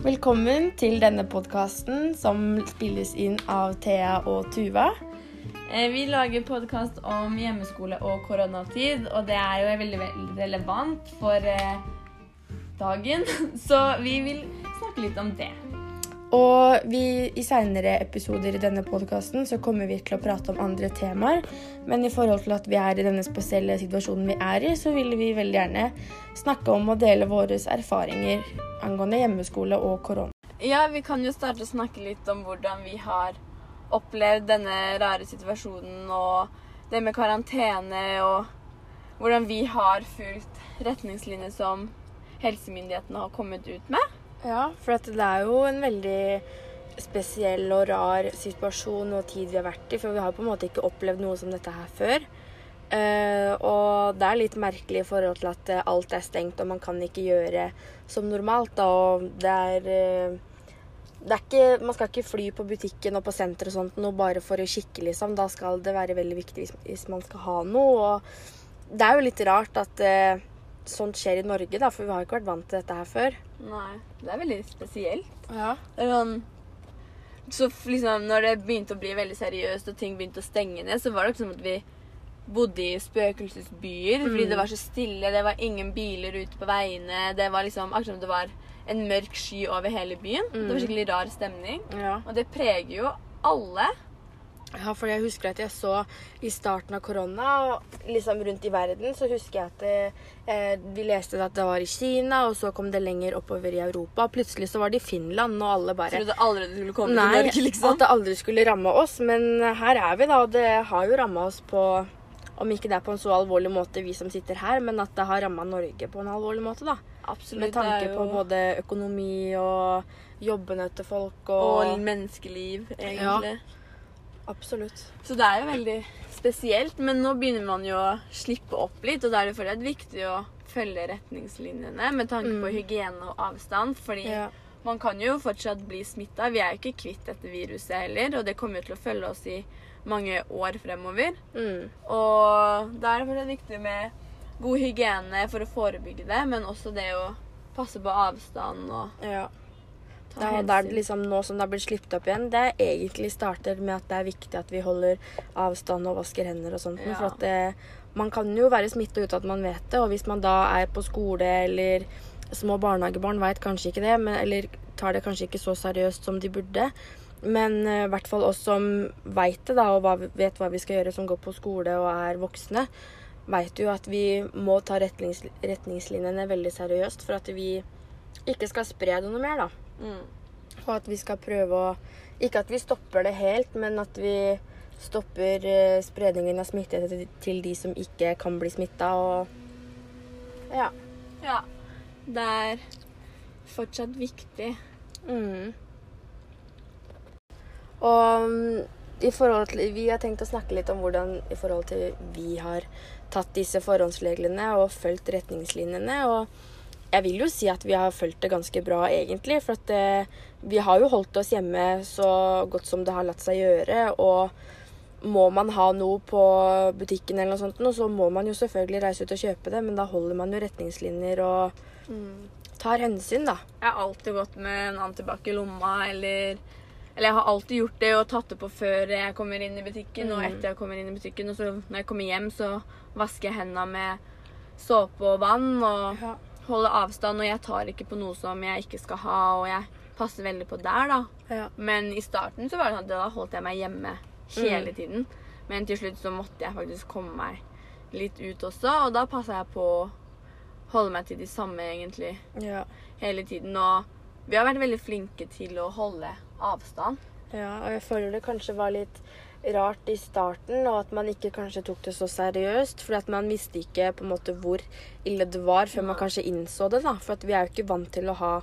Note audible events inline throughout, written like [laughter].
Velkommen til denne podkasten som spilles inn av Thea og Tuva. Eh, Vi lager podkast om hjemmeskole og koronatid, og det er jo veldig, veldig relevant for eh, dagen. [laughs] Så vi vil snakke litt om det. Og vi, i seinere episoder i denne podkasten så kommer vi til å prate om andre temaer. Men i forhold til at vi er i denne spesielle situasjonen vi er i, så vil vi veldig gjerne snakke om og dele våre erfaringer angående hjemmeskole og korona. Ja, vi kan jo starte å snakke litt om hvordan vi har opplevd denne rare situasjonen og det med karantene og hvordan vi har fulgt retningslinjer som helsemyndighetene har kommet ut med. Ja, for at det er jo en veldig spesiell og rar situasjon og tid vi har vært i. For vi har på en måte ikke opplevd noe som dette her før. Eh, og det er litt merkelig i forhold til at eh, alt er stengt og man kan ikke gjøre som normalt. Da. Og det er, eh, det er ikke, Man skal ikke fly på butikken og på senter og sånt noe bare for å kikke, liksom. Da skal det være veldig viktig hvis, hvis man skal ha noe. Og det er jo litt rart at uh, sånt skjer i Norge, da, for vi har ikke vært vant til dette her før. Nei, det er veldig spesielt. Ja. Det er sånn så liksom, når det begynte å bli veldig seriøst og ting begynte å stenge ned, så var det ikke som at vi bodde i spøkelsesbyer. Fordi det var så stille, det var ingen biler ute på veiene. Det var liksom akkurat som det var en mørk sky over hele byen. Det var skikkelig rar stemning. ja. Og det preger jo alle. Ja, for jeg husker at jeg så i starten av korona, og liksom rundt i verden, så husker jeg at det, eh, vi leste at det var i Kina, og så kom det lenger oppover i Europa. Og Plutselig så var det i Finland, og alle bare Trodde aldri det skulle komme Nei, til Norge, liksom. at det aldri skulle ramme oss. Men her er vi, da, og det har jo ramma oss på Om ikke det er på en så alvorlig måte, vi som sitter her, men at det har ramma Norge på en alvorlig måte, da. Absolutt. Med tanke jo, på både økonomi og jobbene til folk og, Og menneskeliv, egentlig. Absolutt. Så det er jo veldig spesielt, men nå begynner man jo å slippe opp litt, og da er det fortsatt viktig å følge retningslinjene med tanke på hygiene og avstand, fordi Ja. man kan jo fortsatt bli smitta. Vi er jo ikke kvitt dette viruset heller, og det kommer jo til å følge oss i mange år fremover. Mm. Og da er det fortsatt viktig med god hygiene for å forebygge det, men også det å passe på avstand og ja. ta Det det er liksom nå som det har blitt sluppet opp igjen, det egentlig starter med at det er viktig at vi holder avstand og vasker hender og sånt. Ja. For at det, man kan jo være smitta uten at man vet det. Og hvis man da er på skole eller små barnehagebarn vet kanskje ikke det, men, eller tar det kanskje ikke så seriøst som de burde. Men eh, i hvert fall oss som veit det, da, og hva, vet hva vi skal gjøre, som går på skole og er voksne, veit jo at vi må ta retnings, retningslinjene veldig seriøst for at vi ikke skal spre det noe mer, da. Mm. Og at vi skal prøve å Ikke at vi stopper det helt, men at vi stopper eh, spredningen av smitte til, til de som ikke kan bli smitta. Og ja. Ja. Det er fortsatt viktig. Mm. Og mm, i forhold til, vi har tenkt å snakke litt om hvordan i forhold til vi har tatt disse forhåndsreglene og fulgt retningslinjene. Og jeg vil jo si at vi har fulgt det ganske bra, egentlig. For at det, vi har jo holdt oss hjemme så godt som det har latt seg gjøre. Og må man ha noe på butikken, eller noe sånt, så må man jo selvfølgelig reise ut og kjøpe det. Men da holder man jo retningslinjer og tar hensyn, da. Jeg har alltid gått med en antibac i lomma, eller Eller jeg har alltid gjort det og tatt det på før jeg kommer inn i butikken, og Mm. etter jeg kommer inn i butikken. Og så når jeg kommer hjem, så vasker jeg hendene med såpe og vann og Ja. holder avstand. Og jeg tar ikke på noe som jeg ikke skal ha, og jeg passer veldig på der, da. Ja. Men i starten så var det sånn at da holdt jeg meg hjemme hele Mm. tiden. Men til slutt så måtte jeg faktisk komme meg litt ut også, og da passa jeg på å holde meg til de samme, egentlig Ja. hele tiden. Og vi har vært veldig flinke til å holde avstand. Ja, og jeg føler det kanskje var litt rart i starten, og at man ikke kanskje tok det så seriøst. For at man visste ikke på en måte hvor ille det var før man kanskje innså det. da. For at vi er jo ikke vant til å ha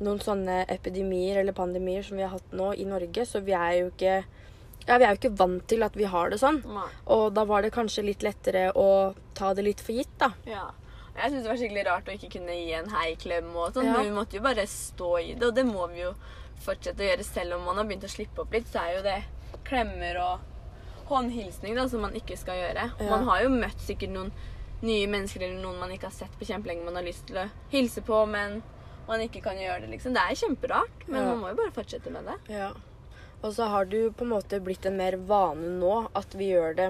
noen sånne epidemier eller pandemier som vi har hatt nå i Norge. Så vi er jo ikke ja, vi er jo ikke vant til at vi har det sånn. Og da var det kanskje litt lettere å ta det litt for gitt, da. Ja. Jeg syns det var skikkelig rart å ikke kunne gi en heiklem og sånn. Ja. Men vi måtte jo bare stå i det, og det må vi jo fortsette å gjøre. Selv om man har begynt å slippe opp litt, så er jo det klemmer og håndhilsning da, som man ikke skal gjøre. Ja. Man har jo møtt sikkert noen nye mennesker eller noen man ikke har sett på kjempelenge man har lyst til å hilse på, men man ikke kan gjøre det, liksom. Det er kjemperart, men Ja. man må jo bare fortsette med det. Ja. Og så har jo på en måte blitt en mer vane nå at vi gjør det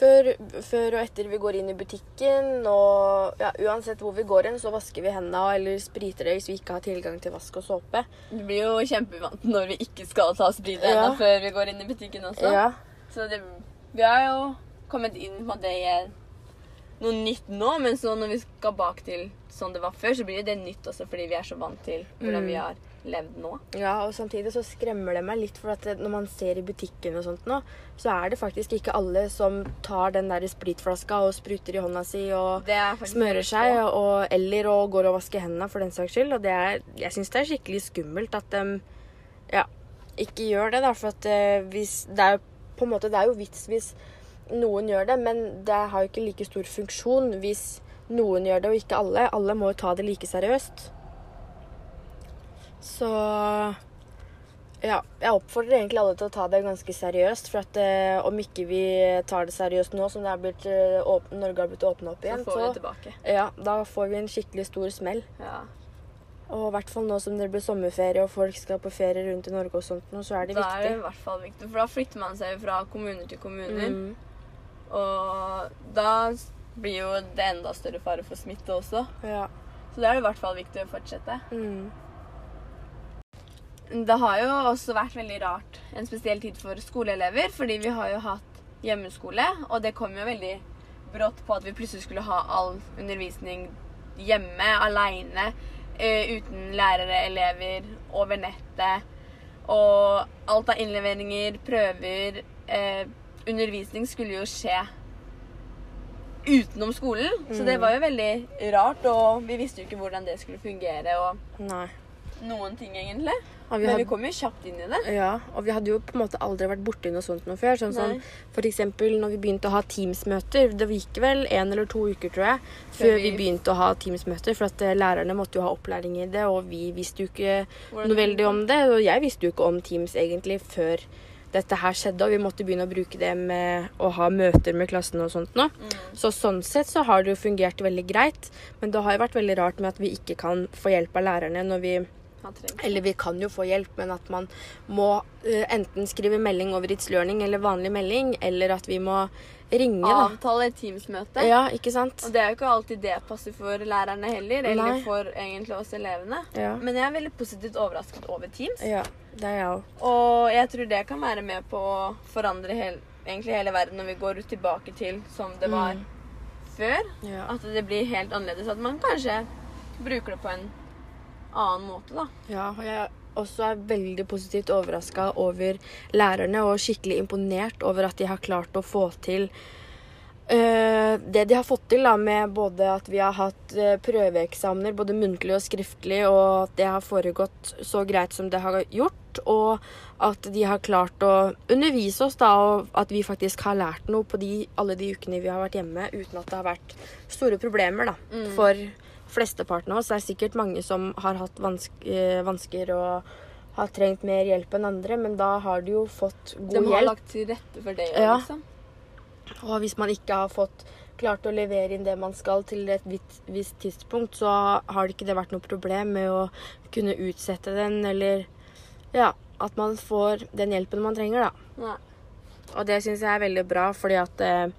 før, før og etter vi går inn i butikken. Og ja, uansett hvor vi går inn, så vasker vi hendene eller spriter det hvis vi ikke har tilgang til vask og såpe. Du blir jo kjempevant når vi ikke skal ta sprite Ja. hendene før vi går inn i butikken også. Ja. Så det, vi har jo kommet inn på det i noe nytt nå, men så når vi skal bak til sånn det var før, så blir det nytt også fordi vi er så vant til hvordan Mm. vi har levd nå. ja, og samtidig så skremmer det meg litt, for at når man ser i butikken og sånt nå, så er det faktisk ikke alle som tar den der spritflaska og spruter i hånda si og er smører seg, og, eller og går og vasker hendene for den saks skyld. Og det er, jeg syns det er skikkelig skummelt at de ja, ikke gjør det, da. For at eh, hvis Det er på en måte, det er jo vits hvis noen gjør det, men det har jo ikke like stor funksjon hvis noen gjør det og ikke alle. Alle må jo ta det like seriøst. Så ja, jeg oppfordrer egentlig alle til å ta det ganske seriøst. For at eh, om ikke vi tar det seriøst nå som det blitt, åpne, Norge har blitt åpna opp igjen, Så får vi det tilbake. ja, da får vi en skikkelig stor smell. Ja. Og i hvert fall nå som det blir sommerferie og folk skal på ferie rundt i Norge og sånt, så er det Da er det i viktig. hvert fall viktig, for da flytter man seg fra kommune til kommune. Mm. Og da blir jo det enda større fare for smitte også. Ja. Så da er det i hvert fall viktig å fortsette. Mm. Det har jo også vært veldig rart en spesiell tid for skoleelever, fordi vi har jo hatt hjemmeskole, og det kom jo veldig brått på at vi plutselig skulle ha all undervisning hjemme, aleine, eh, uten lærere, elever, over nettet. Og alt av innleveringer, prøver, eh, undervisning skulle jo skje utenom skolen. Så det Mm. var jo veldig rart, og vi visste jo ikke hvordan det skulle fungere, og Nei. noen ting egentlig. Ja, vi Men vi kom jo kjapt inn i det. ja, og vi hadde jo på en måte aldri vært borti noe sånt noe før. Sånn som Nei. for eksempel når vi begynte å ha Teams-møter. Det gikk vel en eller to uker, tror jeg, før vi vi- begynte å ha Teams-møter. For at eh, lærerne måtte jo ha opplæring i det, og vi visste jo ikke Hvordan noe veldig om det. Og jeg visste jo ikke om Teams egentlig før dette her skjedde, og vi måtte begynne å bruke det med å ha møter med klassen og sånt nå. Mm. Så sånn sett så har det jo fungert veldig greit, men det har jo vært veldig rart med at vi ikke kan få hjelp av lærerne når vi. Eller vi kan jo få hjelp, men at man må eh, enten skrive melding over It's Learning eller vanlig melding, eller at vi må ringe, da. Avtale et Teams-møte. Ja, ikke sant? Og det er jo ikke alltid det passer for lærerne heller, eller Nei. for egentlig oss elevene. Ja. Men jeg er veldig positivt overrasket over Teams. ja det er jeg også. Og jeg tror det kan være med på å forandre hel, egentlig hele verden når vi går tilbake til som det var Mm. før. Ja. At det blir helt annerledes. At man kanskje bruker det på en annen måte, da. Ja, og jeg også er veldig positivt overraska over lærerne og skikkelig imponert over at de har klart å få til uh, det de har fått til da, med både at vi har hatt uh, prøveeksamener, både muntlig og skriftlig, og at det har foregått så greit som det har gjort, og at de har klart å undervise oss, da, og at vi faktisk har lært noe på de, alle de ukene vi har vært hjemme, uten at det har vært store problemer da, Mm. Flesteparten av oss. Det er sikkert mange som har hatt vansk eh, vansker og har trengt mer hjelp enn andre, men da har de jo fått god hjelp. De har hjelp. lagt til rette for det. Ja. liksom. Og hvis man ikke har fått klart å levere inn det man skal til et visst tidspunkt, så har det ikke det vært noe problem med å kunne utsette den, eller ja, at man får den hjelpen man trenger, da. Ja. Og det syns jeg er veldig bra, fordi at eh,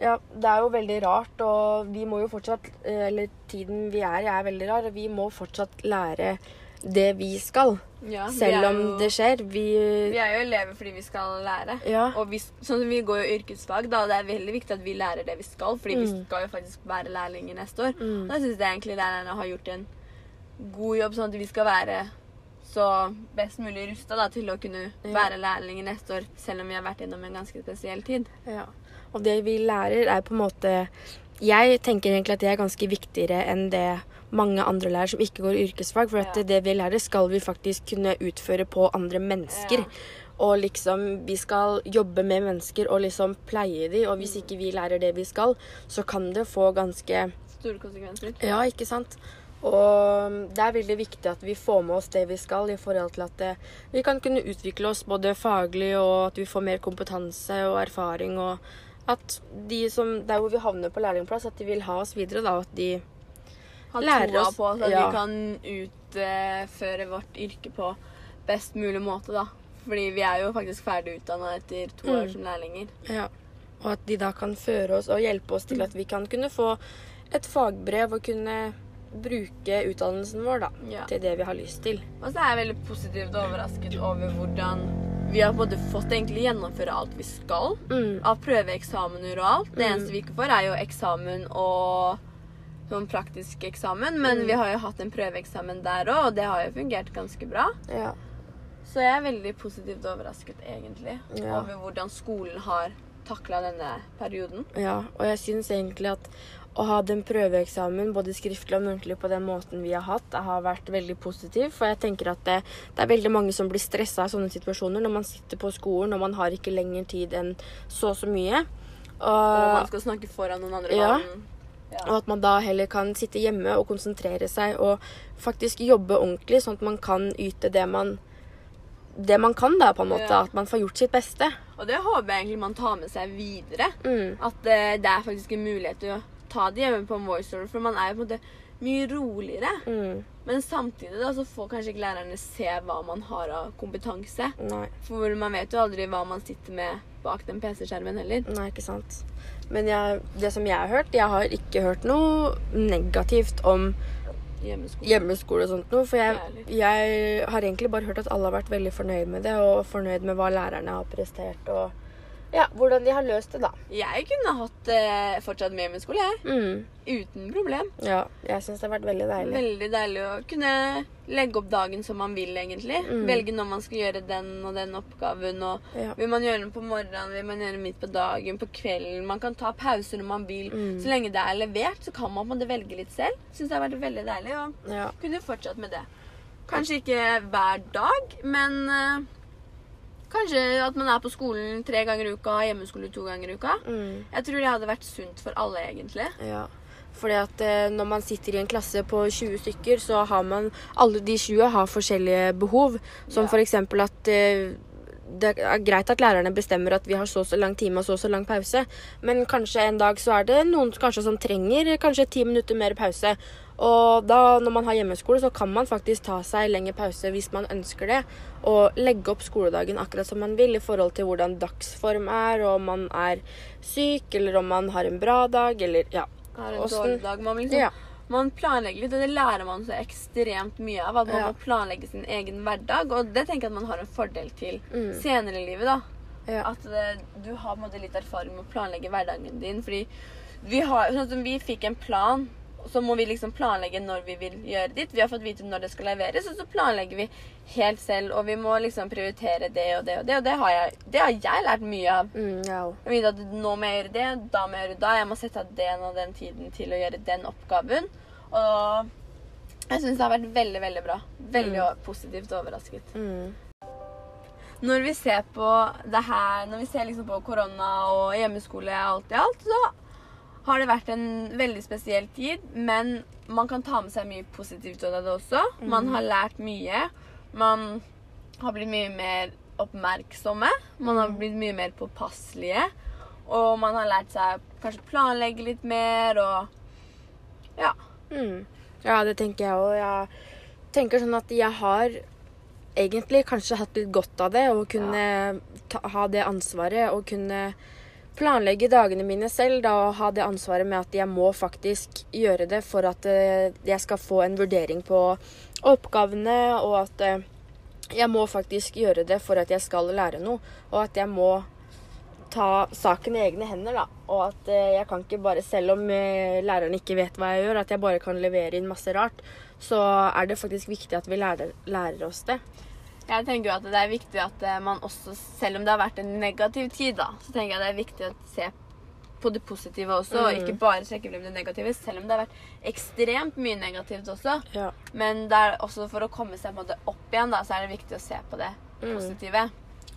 Ja, det er jo veldig rart, og vi må jo fortsatt eh, Eller tiden vi er i, er veldig rar, og vi må fortsatt lære det vi skal. Ja, Selv vi om jo- det skjer. Vi Vi er jo elever fordi vi skal lære. Ja. Og vi, sånn som vi går jo yrkesfag, da, det er veldig viktig at vi lærer det vi skal. Fordi vi Mm. skal jo faktisk være lærlinger neste år. Mm. Da syns jeg egentlig lærerne har gjort en god jobb, sånn at vi skal være så best mulig rusta til å kunne være lærlinger neste år, selv om vi har vært gjennom en ganske spesiell tid. Ja. Og det vi lærer, er på en måte Jeg tenker egentlig at det er ganske viktigere enn det mange andre lærer som ikke går yrkesfag. For at det vi lærer, skal vi faktisk kunne utføre på andre mennesker. Og liksom, vi skal jobbe med mennesker og liksom pleie de, og hvis ikke vi lærer det vi skal, så kan det få ganske Store konsekvenser. Ja, ikke sant? Og det er veldig viktig at vi får med oss det vi skal, i forhold til at det, vi kan kunne utvikle oss både faglig, og at vi får mer kompetanse og erfaring, og at de som Der hvor vi havner på lærlingplass, at de vil ha oss videre, da. og At de ha Lærer troa oss- på at ja. vi kan utføre vårt yrke på best mulig måte, da. Fordi vi er jo faktisk ferdig utdanna etter to Mm. år som lærlinger. Ja. Og at de da kan føre oss og hjelpe oss til at vi kan kunne få et fagbrev og kunne bruke utdannelsen vår da, Ja. til det vi har lyst til. Og så er jeg veldig positivt overrasket over hvordan vi har både fått egentlig gjennomføre alt vi skal. Mm. Av prøveeksamener og alt. Det Mm. eneste vi ikke får, er jo eksamen og sånn praktisk eksamen. Men Mm. vi har jo hatt en prøveeksamen der òg, og det har jo fungert ganske bra. Ja. Så jeg er veldig positivt overrasket, egentlig, Ja. over hvordan skolen har takla denne perioden. ja. Og jeg syns egentlig at å ha den prøveeksamen, både skriftlig og muntlig, på den måten vi har hatt, har vært veldig positiv. For jeg tenker at det, det er veldig mange som blir stressa i sånne situasjoner når man sitter på skolen og man har ikke lenger tid enn så og så mye. Og man skal snakke foran noen andre. Ja. Ja. og at man da heller kan sitte hjemme og konsentrere seg og faktisk jobbe ordentlig, sånn at man kan yte det man det man kan, da, på en måte. Ja. At man får gjort sitt beste. Og det håper jeg egentlig man tar med seg videre. Mm. At det, det er faktisk en mulighet til å ta det hjemme på en voiceover, for man er jo på en måte mye roligere. Mm. Men samtidig da, så får kanskje ikke lærerne se hva man har av kompetanse. Nei. For man vet jo aldri hva man sitter med bak den PC-skjermen heller. Nei, ikke sant. Men jeg, det som jeg har hørt Jeg har ikke hørt noe negativt om Hjemmeskole. hjemmeskole og sånt noe. For jeg, jeg har egentlig bare hørt at alle har vært veldig fornøyd med det, og fornøyd med hva lærerne har prestert, og ja, hvordan de har løst det, da. Jeg kunne hatt eh, fortsatt med skole, jeg. Mm. Uten problem. Ja, jeg syns det har vært veldig deilig. Veldig deilig å kunne legge opp dagen som man vil, egentlig. Mm. Velge når man skal gjøre den og den oppgaven. Og Ja. vil man gjøre den på morgenen, vil man gjøre den midt på dagen, på kvelden. Man kan ta pauser når man vil. Mm. Så lenge det er levert, så kan man velge litt selv. Syns det har vært veldig deilig. å Ja. kunne fortsatt med det. Kanskje ikke hver dag, men eh, kanskje at man er på skolen tre ganger i uka, hjemmeskole to ganger i uka. Mm. Jeg tror det hadde vært sunt for alle, egentlig. Ja. Fordi at eh, når man sitter i en klasse på 20 stykker, så har man Alle de 20 har forskjellige behov. Som Ja. eksempel at eh, det er greit at lærerne bestemmer at vi har så og så lang time og så og så lang pause, men kanskje en dag så er det noen kanskje som trenger kanskje ti minutter mer pause. Og da, når man har hjemmeskole, så kan man faktisk ta seg lengre pause hvis man ønsker det. Og legge opp skoledagen akkurat som man vil i forhold til hvordan dagsform er, og om man er syk, eller om man har en bra dag, eller ja. Har en dårlig dag. Man, liksom, Ja. man planlegger litt, og det lærer man så ekstremt mye av. At man Ja. må planlegge sin egen hverdag. Og det tenker jeg at man har en fordel til Mm. senere i livet. da. Ja. At det, du har måte litt erfaring med å planlegge hverdagen din. Fordi vi har, sånn vi fikk en plan, så må vi liksom planlegge når vi vil gjøre ditt. Vi har fått vite når det skal leveres, og så planlegger vi helt selv. Og vi må liksom prioritere det og det og det. Og det har jeg, det har jeg lært mye av. Mm, ja. At nå må jeg gjøre det, da må jeg gjøre det da. Jeg må sette av den og den tiden til å gjøre den oppgaven. Og jeg syns det har vært veldig, veldig bra. Veldig Mm. positivt overrasket. Mm. Når vi ser på det her, når vi ser liksom på korona og hjemmeskole alt i alt, så har det vært en veldig spesiell tid. Men man kan ta med seg mye positivt av det også. Man har lært mye. Man har blitt mye mer oppmerksomme. Man har blitt mye mer påpasselige. Og man har lært seg kanskje planlegge litt mer og Ja. Mm. Ja, det tenker jeg òg. Jeg tenker sånn at jeg har egentlig kanskje hatt litt godt av det. Å kunne ta, ha det ansvaret og kunne planlegge dagene mine selv. Da, og ha det ansvaret med at jeg må faktisk gjøre det for at eh, jeg skal få en vurdering på oppgavene, og at eh, jeg må faktisk gjøre det for at jeg skal lære noe. Og at jeg må ta saken i egne hender, da. Og at eh, jeg kan ikke bare, selv om læreren ikke vet hva jeg gjør, at jeg bare kan levere inn masse rart, så er det faktisk viktig at vi lærer, lærer oss det. Jeg tenker jo at det er viktig at eh, man også, selv om det har vært en negativ tid, da, så tenker jeg det er viktig å se på det positive også, og Mm. ikke bare trekke frem det negative, selv om det har vært ekstremt mye negativt også. Ja. Men det er også for å komme seg på en måte opp igjen, da, så er det viktig å se på det Mm.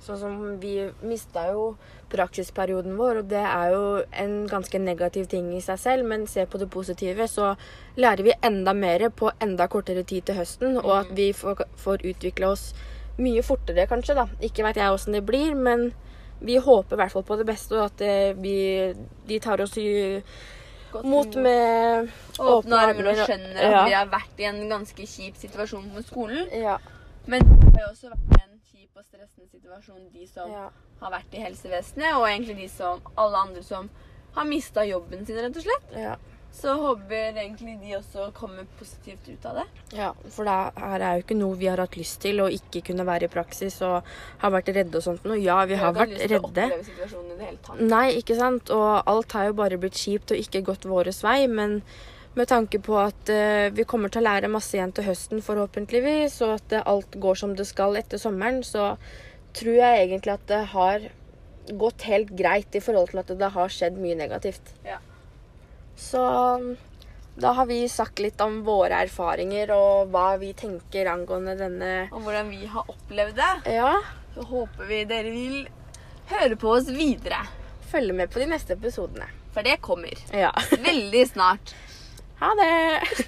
Sånn som vi mista jo praksisperioden vår, og det er jo en ganske negativ ting i seg selv, men se på det positive, så lærer vi enda mer på enda kortere tid til høsten, og at vi får, får utvikle oss mye fortere, kanskje, da. Ikke vet jeg åssen det blir, men vi håper i hvert fall på det beste, og at det, vi, de tar oss i Godt mot med Åpne armer og skjønner at Ja. vi har vært i en ganske kjip situasjon på skolen. Ja. Men det har jo også vært en kjip og stressende situasjon, de som ja. har vært i helsevesenet, og egentlig de som, alle andre som har mista jobben sin, rett og slett. ja. Så håper egentlig de også kommer positivt ut av det. Ja, for det her er jo ikke noe vi har hatt lyst til, å ikke kunne være i praksis og har vært redde og sånt noe. Ja, vi har ikke vært lyst til å oppleve situasjonen i det hele tatt. Nei, ikke sant? Og alt har jo bare blitt kjipt og ikke gått våres vei. Men med tanke på at eh, vi kommer til å lære masse igjen til høsten, forhåpentligvis, og at eh, alt går som det skal etter sommeren, så tror jeg egentlig at det har gått helt greit i forhold til at det har skjedd mye negativt. Ja. Så da har vi sagt litt om våre erfaringer og hva vi tenker angående denne Og hvordan vi har opplevd det. Ja, Så håper vi dere vil høre på oss videre. følge med på de neste episodene. For det kommer. Ja. Veldig snart. Ha det!